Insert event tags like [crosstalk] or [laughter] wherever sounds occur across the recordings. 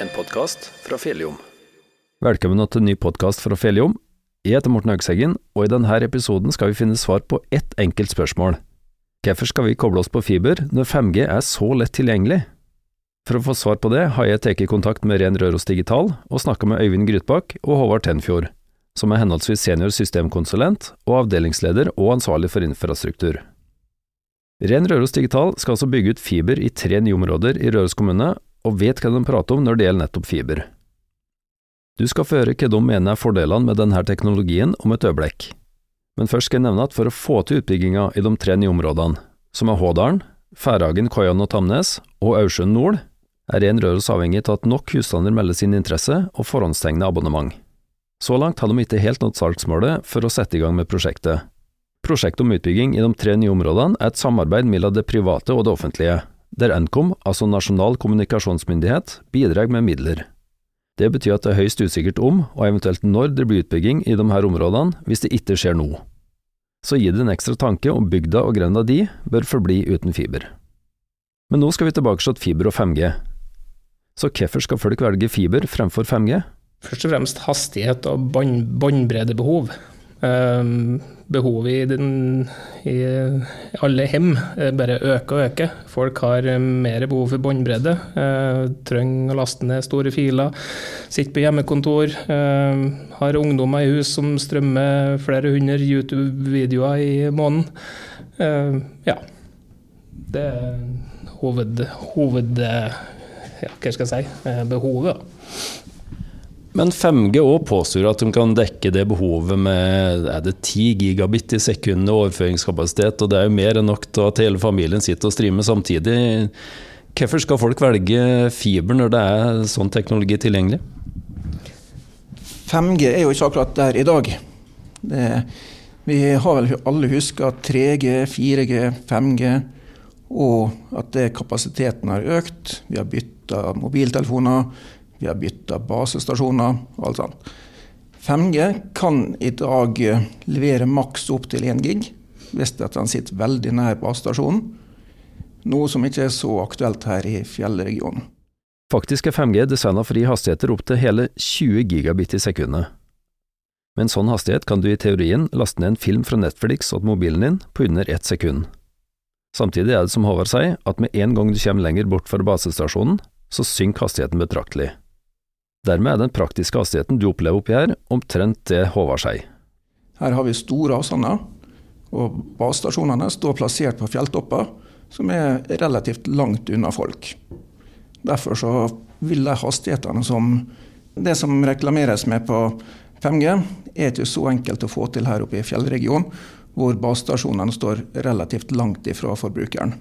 en podkast fra Fjelljom. Velkommen til en ny podkast fra Fjelljom. Jeg heter Morten Høgseggen, og i denne episoden skal vi finne svar på ett enkelt spørsmål. Hvorfor skal vi koble oss på fiber når 5G er så lett tilgjengelig? For å få svar på det har jeg tatt kontakt med Ren Røros Digital og snakka med Øyvind Grytbakk og Håvard Tenfjord, som er henholdsvis senior systemkonsulent og avdelingsleder og ansvarlig for infrastruktur. Ren Røros Digital skal altså bygge ut fiber i tre nye områder i Røros kommune, og vet hva de prater om når det gjelder nettopp fiber. Du skal få høre hva de mener er fordelene med denne teknologien om et øyeblikk. Men først skal jeg nevne at for å få til utbygginga i de tre nye områdene, som er Hådalen, Færhagen, Koian og Tamnes, og Aursund Nord, er Ren Røros avhengig av at nok husstander melder sin interesse og forhåndstegner abonnement. Så langt har de ikke helt nådd salgsmålet for å sette i gang med prosjektet. Prosjektet om utbygging i de tre nye områdene er et samarbeid mellom det private og det offentlige, der Nkom, altså Nasjonal kommunikasjonsmyndighet, bidrar med midler. Det betyr at det er høyst usikkert om, og eventuelt når det blir utbygging i de her områdene, hvis det ikke skjer nå. Så gi det en ekstra tanke om bygda og grenda di bør forbli uten fiber. Men nå skal vi tilbake til fiber og 5G. Så hvorfor skal folk velge fiber fremfor 5G? Først og fremst hastighet og båndbreddebehov. Um, behovet i, den, i, alle hjem bare øker og øker. Folk har mer behov for båndbredde. Uh, trenger å laste ned store filer. Sitter på hjemmekontor. Uh, har ungdommer i hus som strømmer flere hundre YouTube-videoer i måneden. Uh, ja. Det er hoved, hoved ja, hva skal jeg si, behovet. Men 5G òg påstår at de kan dekke det behovet med er det 10 gigabit i sekundet overføringskapasitet, og det er jo mer enn nok til at hele familien sitter og streamer samtidig. Hvorfor skal folk velge fiber når det er sånn teknologi tilgjengelig? 5G er jo ikke akkurat der i dag. Det, vi har vel alle huska 3G, 4G, 5G, og at det kapasiteten har økt. Vi har bytta mobiltelefoner vi har bytta basestasjoner og alt sånt. 5G kan i dag eh, levere maks opp til 1 gig hvis den sitter veldig nær basestasjonen. Noe som ikke er så aktuelt her i fjellregionen. Faktisk er 5G designa for å gi hastigheter opp til hele 20 gigabit i sekundet. Med en sånn hastighet kan du i teorien laste ned en film fra Netflix og mobilen din på under ett sekund. Samtidig er det som Håvard sier, at med en gang du kommer lenger bort fra basestasjonen, så synker hastigheten betraktelig. Dermed er den praktiske hastigheten du opplever oppi her, omtrent det Håvard sier. Her har vi store avstander, og basestasjonene står plassert på fjelltopper som er relativt langt unna folk. Derfor så vil de hastighetene som det som reklameres med på 5G, er ikke så enkelt å få til her oppe i fjellregionen, hvor basestasjonene står relativt langt ifra forbrukeren.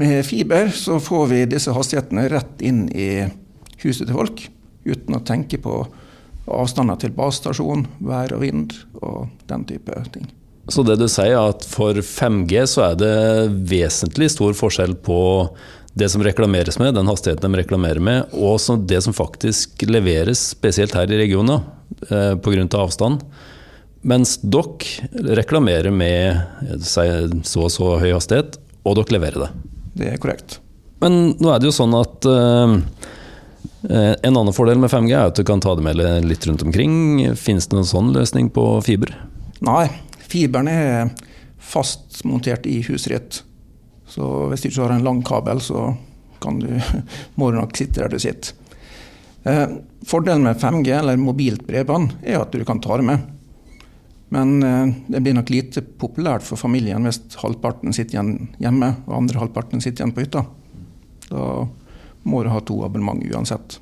Med fiber så får vi disse hastighetene rett inn i huset til folk, uten å tenke på avstander til basestasjon, vær og vind og den type ting. Så det du sier er at for 5G så er det vesentlig stor forskjell på det som reklameres med, den hastigheten de reklamerer med, og det som faktisk leveres, spesielt her i regionen, eh, pga. avstand. Mens dere reklamerer med så og så høy hastighet, og dere leverer det. Det er korrekt. Men nå er det jo sånn at Eh, en annen fordel med 5G er at du kan ta det med litt rundt omkring. Finnes det noen sånn løsning på fiber? Nei, fiberen er fast montert i huset ditt. Så hvis du ikke har en lang kabel, så du, [laughs] må du nok sitte der du sitter. Eh, fordelen med 5G, eller mobilt bredbånd, er at du kan ta det med. Men eh, det blir nok lite populært for familien hvis halvparten sitter igjen hjemme og andre halvparten sitter igjen på hytta. Da må du ha to abonnement uansett.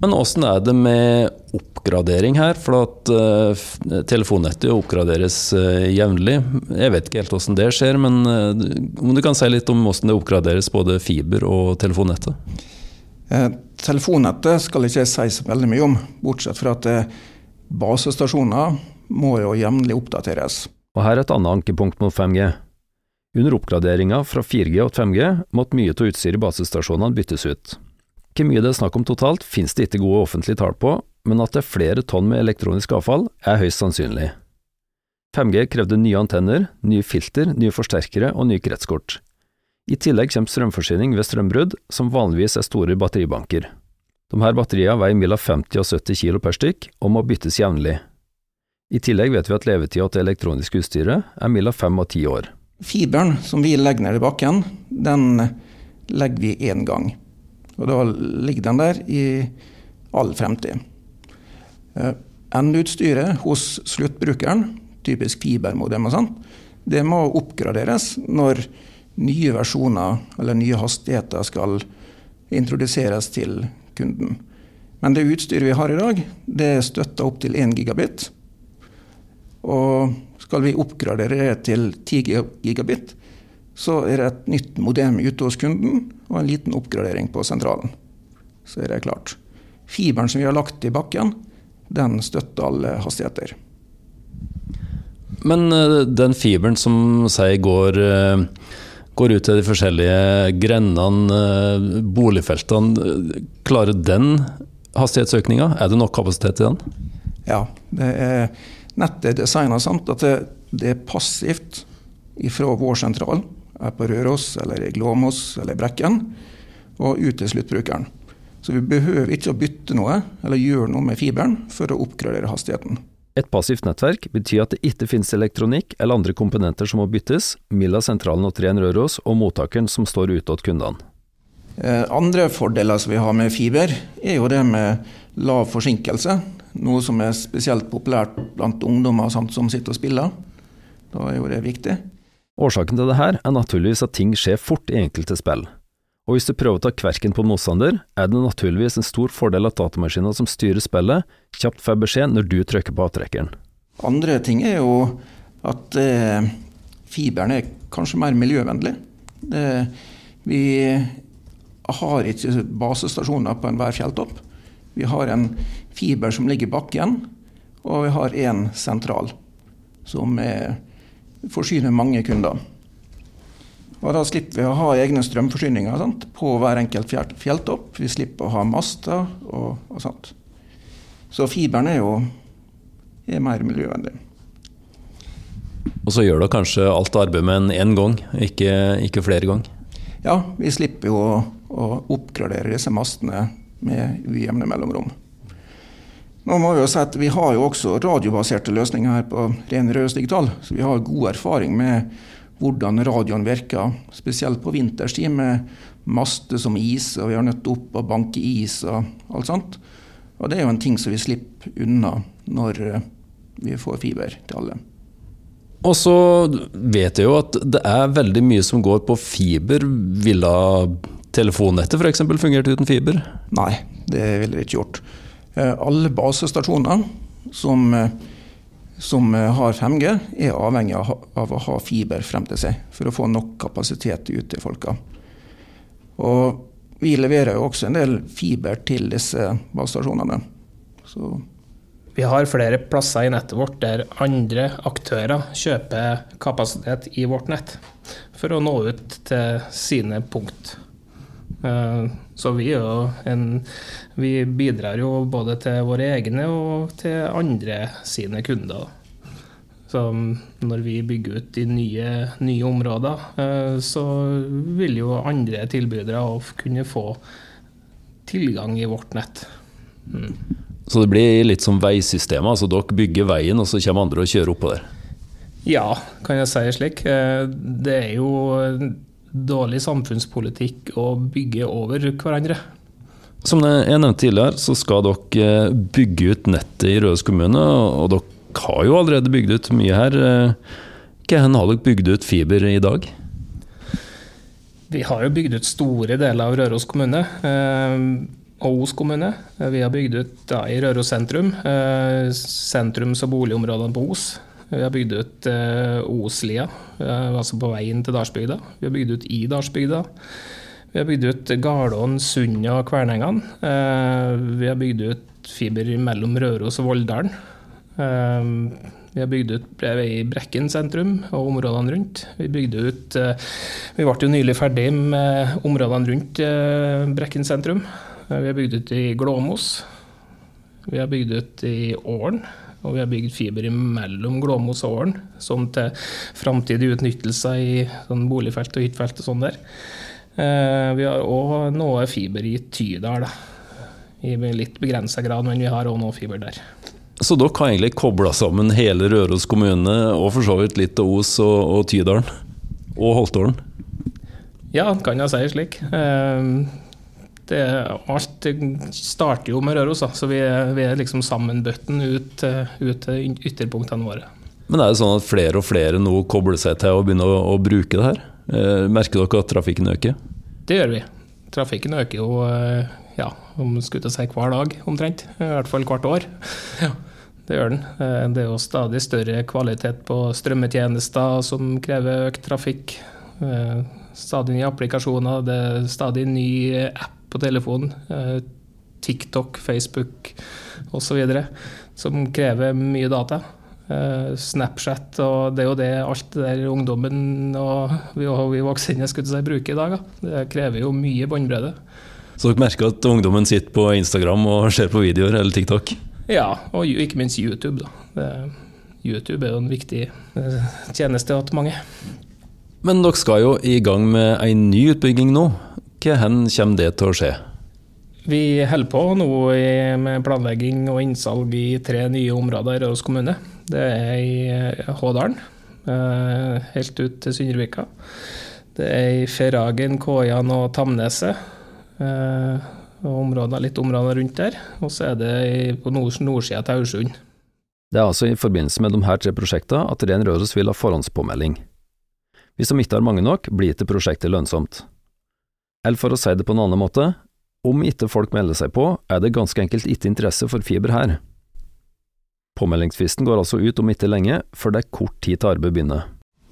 Men åssen er det med oppgradering her? For at uh, telefonnettet oppgraderes uh, jevnlig. Jeg vet ikke helt åssen det skjer, men uh, om du kan si litt om åssen det oppgraderes både fiber og telefonnettet? Eh, telefonnettet skal ikke jeg si så veldig mye om, bortsett fra at basestasjoner må jo jevnlig oppdateres. Og her er et annet ankepunkt mot 5G. Under oppgraderinga fra 4G og 5G måtte mye av utstyret i basestasjonene byttes ut. Hvor mye det er snakk om totalt, finnes det ikke gode offentlige tall på, men at det er flere tonn med elektronisk avfall, er høyst sannsynlig. 5G krevde nye antenner, nye filter, nye forsterkere og nye kretskort. I tillegg kommer strømforsyning ved strømbrudd, som vanligvis er store batteribanker. De her batteriene veier mellom 50 og 70 kilo per stykk, og må byttes jevnlig. I tillegg vet vi at levetida til elektronisk utstyret er mellom fem og ti år. Fiberen som vi legger ned i bakken, den legger vi én gang. Og da ligger den der i all fremtid. Eh, Endeutstyret hos sluttbrukeren, typisk fibermodem og sånn, det må oppgraderes når nye versjoner eller nye hastigheter skal introduseres til kunden. Men det utstyret vi har i dag, det støtter opp til 1 gigabit. Og skal vi oppgradere det til 10 gigabit, så er det et nytt modem ute hos kunden og en liten oppgradering på sentralen. Så er det klart. Fiberen som vi har lagt i bakken, den støtter alle hastigheter. Men eh, den fiberen som sier går, eh, går ut til de forskjellige grendene, eh, boligfeltene, klarer den hastighetsøkninga? Er det nok kapasitet i den? Ja, det er nettet er designa sånn at det, det, er passivt fra vår sentral, er på Røros eller i Glåmos eller Brekken, og ut til sluttbrukeren. Så vi behøver ikke å bytte noe eller gjøre noe med fiberen for å oppgradere hastigheten. Et passivt nettverk betyr at det ikke finnes elektronikk eller andre komponenter som må byttes mellom sentralen og 3 Røros og mottakeren som står ute hos kundene. Eh, andre fordeler som vi har med fiber, er jo det med lav forsinkelse. Noe som er spesielt populært blant ungdommer som sitter og spiller. Da er jo det viktig. Årsaken til dette er naturligvis at ting skjer fort i enkelte spill. Og hvis du prøver å ta kverken på motstander, er det naturligvis en stor fordel at datamaskinen som styrer spillet, kjapt får beskjed når du trykker på avtrekkeren. Andre ting er jo at eh, fiberen er kanskje mer miljøvennlig. Det, vi har ikke basestasjoner på enhver fjelltopp. Vi har en fiber som ligger i bakken, og vi har én sentral som er, forsyner mange kunder. Og Da slipper vi å ha egne strømforsyninger sant, på hver enkelt fjelltopp. Vi slipper å ha master og, og sånt. Så fiberen er jo er mer miljøvennlig. Og så gjør du kanskje alt arbeidet med en én gang, ikke, ikke, flere ganger? Ja, vi slipper jo å, å oppgradere disse mastene med ujevne mellomrom. Nå må Vi jo si at vi har jo også radiobaserte løsninger her på Ren Røros Digital, så vi har god erfaring med hvordan radioen virker, spesielt på vinterstid med master som is, og vi har nødt opp å banke is og alt sånt. Og det er jo en ting som vi slipper unna når eh, vi får fiber til alle. Og så vet jeg jo at det er veldig mye som går på fiber. Ville telefonnettet f.eks. fungert uten fiber? Nei, det ville det ikke gjort. Eh, alle basestasjoner som eh, som eh, har 5G, er avhengig av å ha fiber frem til seg for å få nok kapasitet ut til folka. Og vi leverer jo også en del fiber til disse basestasjonene. Så vi har flere plasser i nettet vårt der andre aktører kjøper kapasitet i vårt nett for å nå ut til sine punkt. Eh, så vi, en, vi, bidrar jo både til våre egne og til andre sine kunder. Så når vi bygger ut i nye, nye områder, eh, så vil jo andre tilbydere kunne få tilgang i vårt nett. Mm. Så det blir litt som veisystemet? altså Dere bygger veien, og så kommer andre og kjører oppå der? Ja, kan jeg si slik. Eh, det er jo dårlig samfunnspolitikk å bygge over hverandre. Som jeg nevnte tidligere, så skal dere eh, bygge ut nettet i Røros kommune. Og dere har jo allerede bygd ut mye her. Eh, Hvor har dere bygd ut fiber i dag? Vi har jo bygd ut store deler av Røros kommune. Eh, og Os kommune. Vi har bygd ut da, i Røros sentrum. Sentrums- og boligområdene på Os. Vi har bygd ut eh, Oslia, eh, altså på veien til Dalsbygda. Vi har bygd ut i Dalsbygda. Vi har bygd ut Garlån, Sunda og Kvernengene. Eh, vi har bygd ut fiber mellom Røros og Volldalen. Vi har bygd ut i Brekken sentrum og områdene rundt. Vi bygde ut Vi ble jo nylig ferdig med områdene rundt Brekken sentrum. Vi har bygd ut i Glåmos. Vi har bygd ut i Åren. Og vi har bygd fiber mellom Glåmos og Ålen, som til framtidig utnyttelse i sånn boligfelt og hyttefelt og sånn der. Eh, vi har òg noe fiber i Tydal, i litt begrensa grad, men vi har òg noe fiber der. Så dere har egentlig kobla sammen hele Røros kommune, og for så vidt litt av Os og, og Tydalen? Og Holtålen? Ja, kan jeg si slik. Det, alt starter jo med Røros, da, så vi vi er liksom sammenbøtten ut, ut til ytterpunktene våre. Men er det sånn at flere og flere nå kobler seg til å begynne å, å bruke det her? Eh, merker dere at trafikken øker? Det gjør vi. Trafikken øker jo eh, ja, om skulle si hver dag, omtrent. I hvert fall hvert år. [laughs] Ja, det gjør den. Eh, det er jo stadig større kvalitet på strømmetjenester som krever økt trafikk. Eh, stadig nye applikasjoner, det er stadig ny app på telefonen. Eh, TikTok, Facebook osv. som krever mye data. Snapchat og det jo det alt det der ungdommen og vi, vi voksne skulle si, bruker i dag. Det krever jo mye båndbredde. Så dere merker at ungdommen sitter på Instagram og ser på videoer eller TikTok? Ja, og ikke minst YouTube. da. YouTube er jo en viktig eh, tjeneste til mange. Men dere skal jo i gang med en ny utbygging nå. Hva kommer det til å skje? Vi holder på nå med planlegging og innsalg i tre nye områder i Røros kommune. Det er i eh, Hådalen, eh, helt ut til Sundrevika. Det er i Ferragen, Kåjan og Tamneset. Eh, og områder, litt områder rundt der. Og så er det på nord, nordsida til Aursund. Det er altså i forbindelse med de her tre prosjektene at Ren Røros vil ha forhåndspåmelding. Hvis de ikke har mange nok, blir ikke prosjektet lønnsomt. Eller for å si det på en annen måte, om ikke folk melder seg på, er det ganske enkelt ikke interesse for fiber her. Påmeldingsfristen går altså ut om ikke lenge, før det er kort tid til arbeidet begynner.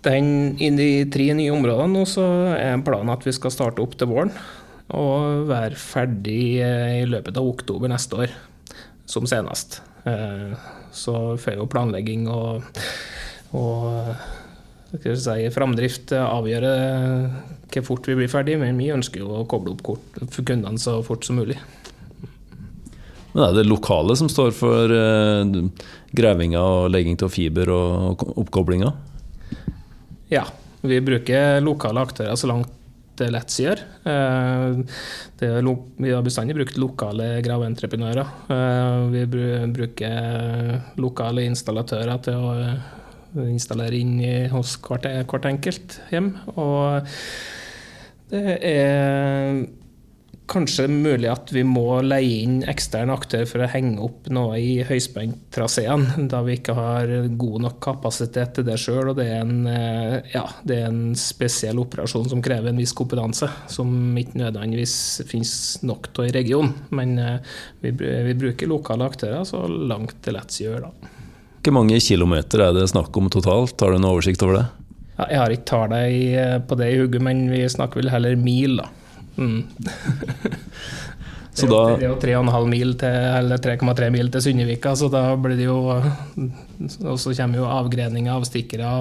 Den, I de tre nye områdene nå så er planen at vi skal starte opp til våren og være ferdig eh, i løpet av oktober neste år, som senest. Eh, så får jo planlegging og, og si, framdrift avgjøre hvor fort vi blir ferdig, men vi ønsker jo å koble opp kort for kundene så fort som mulig. Men er det lokale som står for eh, gravinga og legging av fiber og oppkoblinga? Ja, vi bruker lokale aktører så langt det lett gjør. Eh, vi har bestandig brukt lokale graveentreprenører. Eh, vi bruker lokale installatører til å eh, installere inn hos hvert, hvert enkelt hjem. Og det er kanskje mulig at vi må leie inn eksterne aktør for å henge opp noe i høyspenttraseene, [laughs] da vi ikke har god nok kapasitet til det sjøl. Og det er, en, eh, ja, det er, en, spesiell operasjon som krever en viss kompetanse, som ikke nødvendigvis finnes nok av i regionen. Men eh, vi, vi, bruker lokale aktører så langt det lar seg gjøre, da. Hvor mange kilometer er det snakk om totalt? Har du noen oversikt over det? Ja, jeg har ikke tallet på det i hodet, men vi snakker vel heller mil, da. Mm. det, er jo, er jo 3,5 mil til, eller 3,3 mil til Sundevika, så da blir det jo Og så kommer jo avgreninger, avstikkere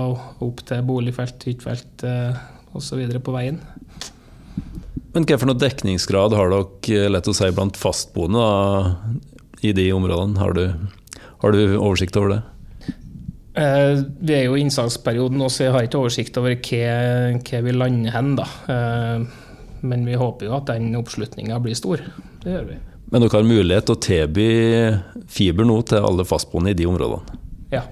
opp til boligfelt, hyttefelt eh, osv. på veien. Men hva for noe dekningsgrad har dere lett å si blant fastboende da, i de områdene? Har du, har du oversikt over det? Eh, vi er jo i innsalgsperioden nå, så jeg har ikke oversikt over hva, hva vi lander hen. da. Eh, men vi håper jo at den oppslutninga blir stor. Det gjør vi. Men dere har mulighet til å tilby fiber nå til alle fastboende i de områdene? Ja,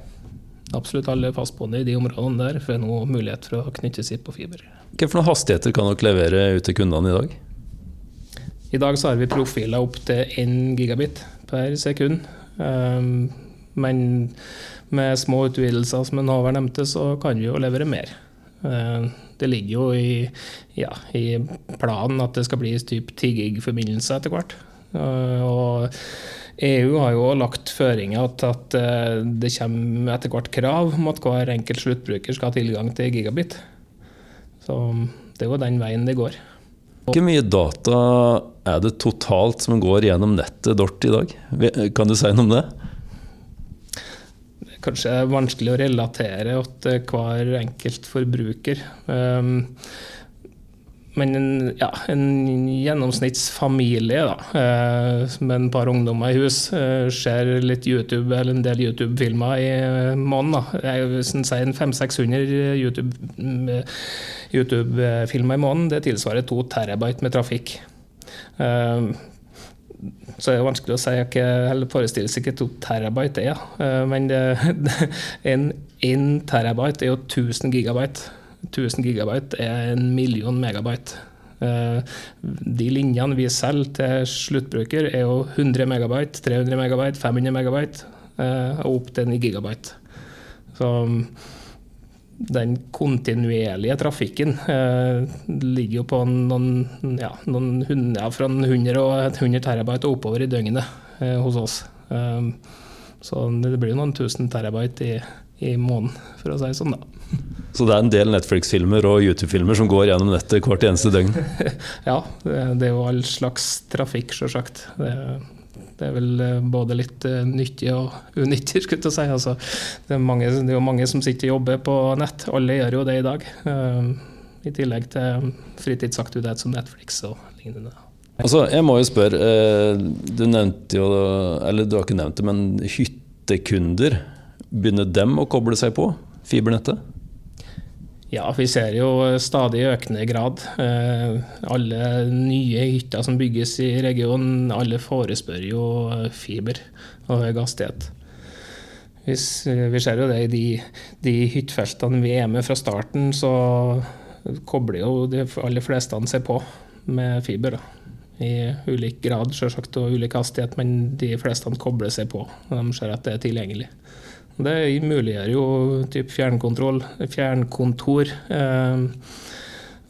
absolutt alle fastboende i de områdene der får nå mulighet for å knytte sitt på fiber. Hvilke hastigheter kan dere levere ut til kundene i dag? I dag så har vi profiler opp til 1 gigabit per sekund. Um, men med små utvidelser, som en Håvard nevnte, så kan vi jo levere mer. Uh, det ligger jo i, ja, i planen at det skal bli typ 10 gig-forbindelse etter hvert. Eh, og EU har jo lagt føringer til at eh, det kommer etter hvert krav om at hver enkelt sluttbruker skal ha tilgang til gigabit. Så det er jo den veien det går. Hvor mye data er det totalt som går gjennom nettet vårt i dag? Kan du si noe om det? Kanskje vanskelig å relatere til hver enkelt forbruker. Um, men en, ja, en gjennomsnittsfamilie da, uh, med et par ungdommer i hus uh, ser litt YouTube eller en del YouTube-filmer i måneden. Hvis en sier 500-600 YouTube-filmer YouTube i måneden, det tilsvarer to terabyte med trafikk. Så er det vanskelig å si eller forestille seg hva to terabyte er. Eh, men det, [laughs] en, en terabyte er jo 1000 gigabyte. 1000 gigabyte er en million megabyte. Eh, de linjene vi selger til sluttbruker, er jo 100 megabyte, 300 megabyte, 500 megabyte og opp til 9 gigabyte. Så den kontinuerlige trafikken eh, ligger jo på noen, ja, noen ja, fra 100 og 100 terabyte og oppover i døgnet eh, hos oss. Eh, så det blir jo noen tusen terabyte i, i måneden, for å si det sånn, da. Så det er en del Netflix-filmer og YouTube-filmer som går gjennom nettet hvert eneste døgn? [laughs] ja, det, det er jo all slags trafikk, sjølsagt. Det er vel eh, både litt uh, nyttig og [laughs] unyttig, skulle jeg si. Altså, det, er mange, det, er jo mange som sitter og jobber på nett. Alle gjør jo det i dag. Uh, I tillegg til fritidsaktivitet som Netflix og lignende. Altså, jeg må jo spørre, du nevnte jo, eller du har ikke nevnt det, men hyttekunder. Begynner dem å koble seg på fibernettet? Ja, vi ser jo stadig økende grad. Eh, alle nye hytter som bygges i regionen, alle forespør jo eh, fiber og høy hastighet. Vi ser jo det i de, de hyttefeltene vi er med fra starten, så kobler jo de aller fleste seg på med fiber. Da. I ulik grad selvsagt, og ulik hastighet, men de fleste kobler seg på. De ser at det er tilgjengelig. Det muliggjør jo typ fjernkontor. Eh,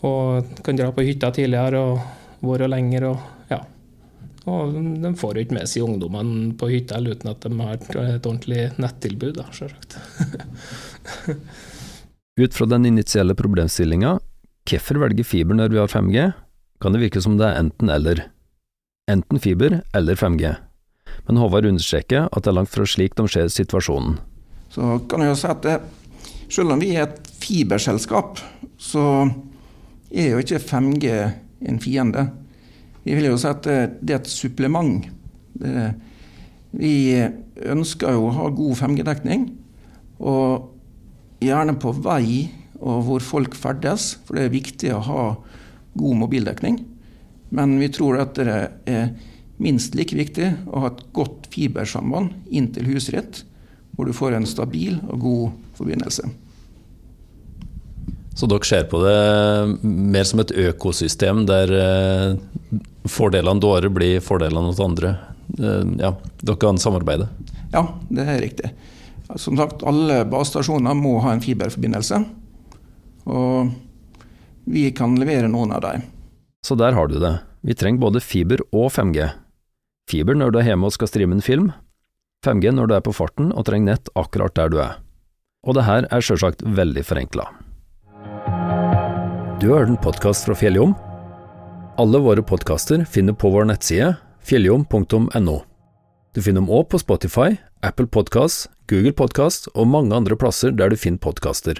og kan dra på hytta tidligere og være lenger. Og, ja. og de får jo ikke med seg ungdommene på hytta uten at de har et ordentlig nettilbud, da. [laughs] Ut fra den initielle problemstillinga, hvorfor velger fiber når vi har 5G, kan det virke som det er enten-eller. Enten fiber eller 5G. Men Håvard understreker at det er langt fra slik de ser situasjonen. Så kan jeg jo si at det, selv om vi er et fiberselskap, så er jo ikke 5G en fiende. Vi vil jo si at det, det er et supplement. Det, vi ønsker jo å ha god 5G-dekning, og gjerne på vei og hvor folk ferdes, for det er viktig å ha god mobildekning. Men vi tror at det er minst like viktig å ha et godt fibersamband inn til huset ditt hvor du får en stabil og god forbindelse. Så dere ser på det mer som et økosystem der eh, fordelene dårer blir fordelene hos andre? Eh, ja, dere kan samarbeide? Ja, det er riktig. Som sagt, alle basestasjoner må ha en fiberforbindelse. Og vi kan levere noen av dem. Så der har du det. Vi trenger både fiber og 5G. Fiber når du er hjemme og skal streame en film, 5G når du er på farten og trenger nett akkurat der du er. Og det her er sjølsagt veldig forenkla. Du har en podkast fra Fjelljom. Alle våre podkaster finner på vår nettside fjelljom.no. Du finner dem òg på Spotify, Apple Podkast, Google Podkast og mange andre plasser der du finner podkaster.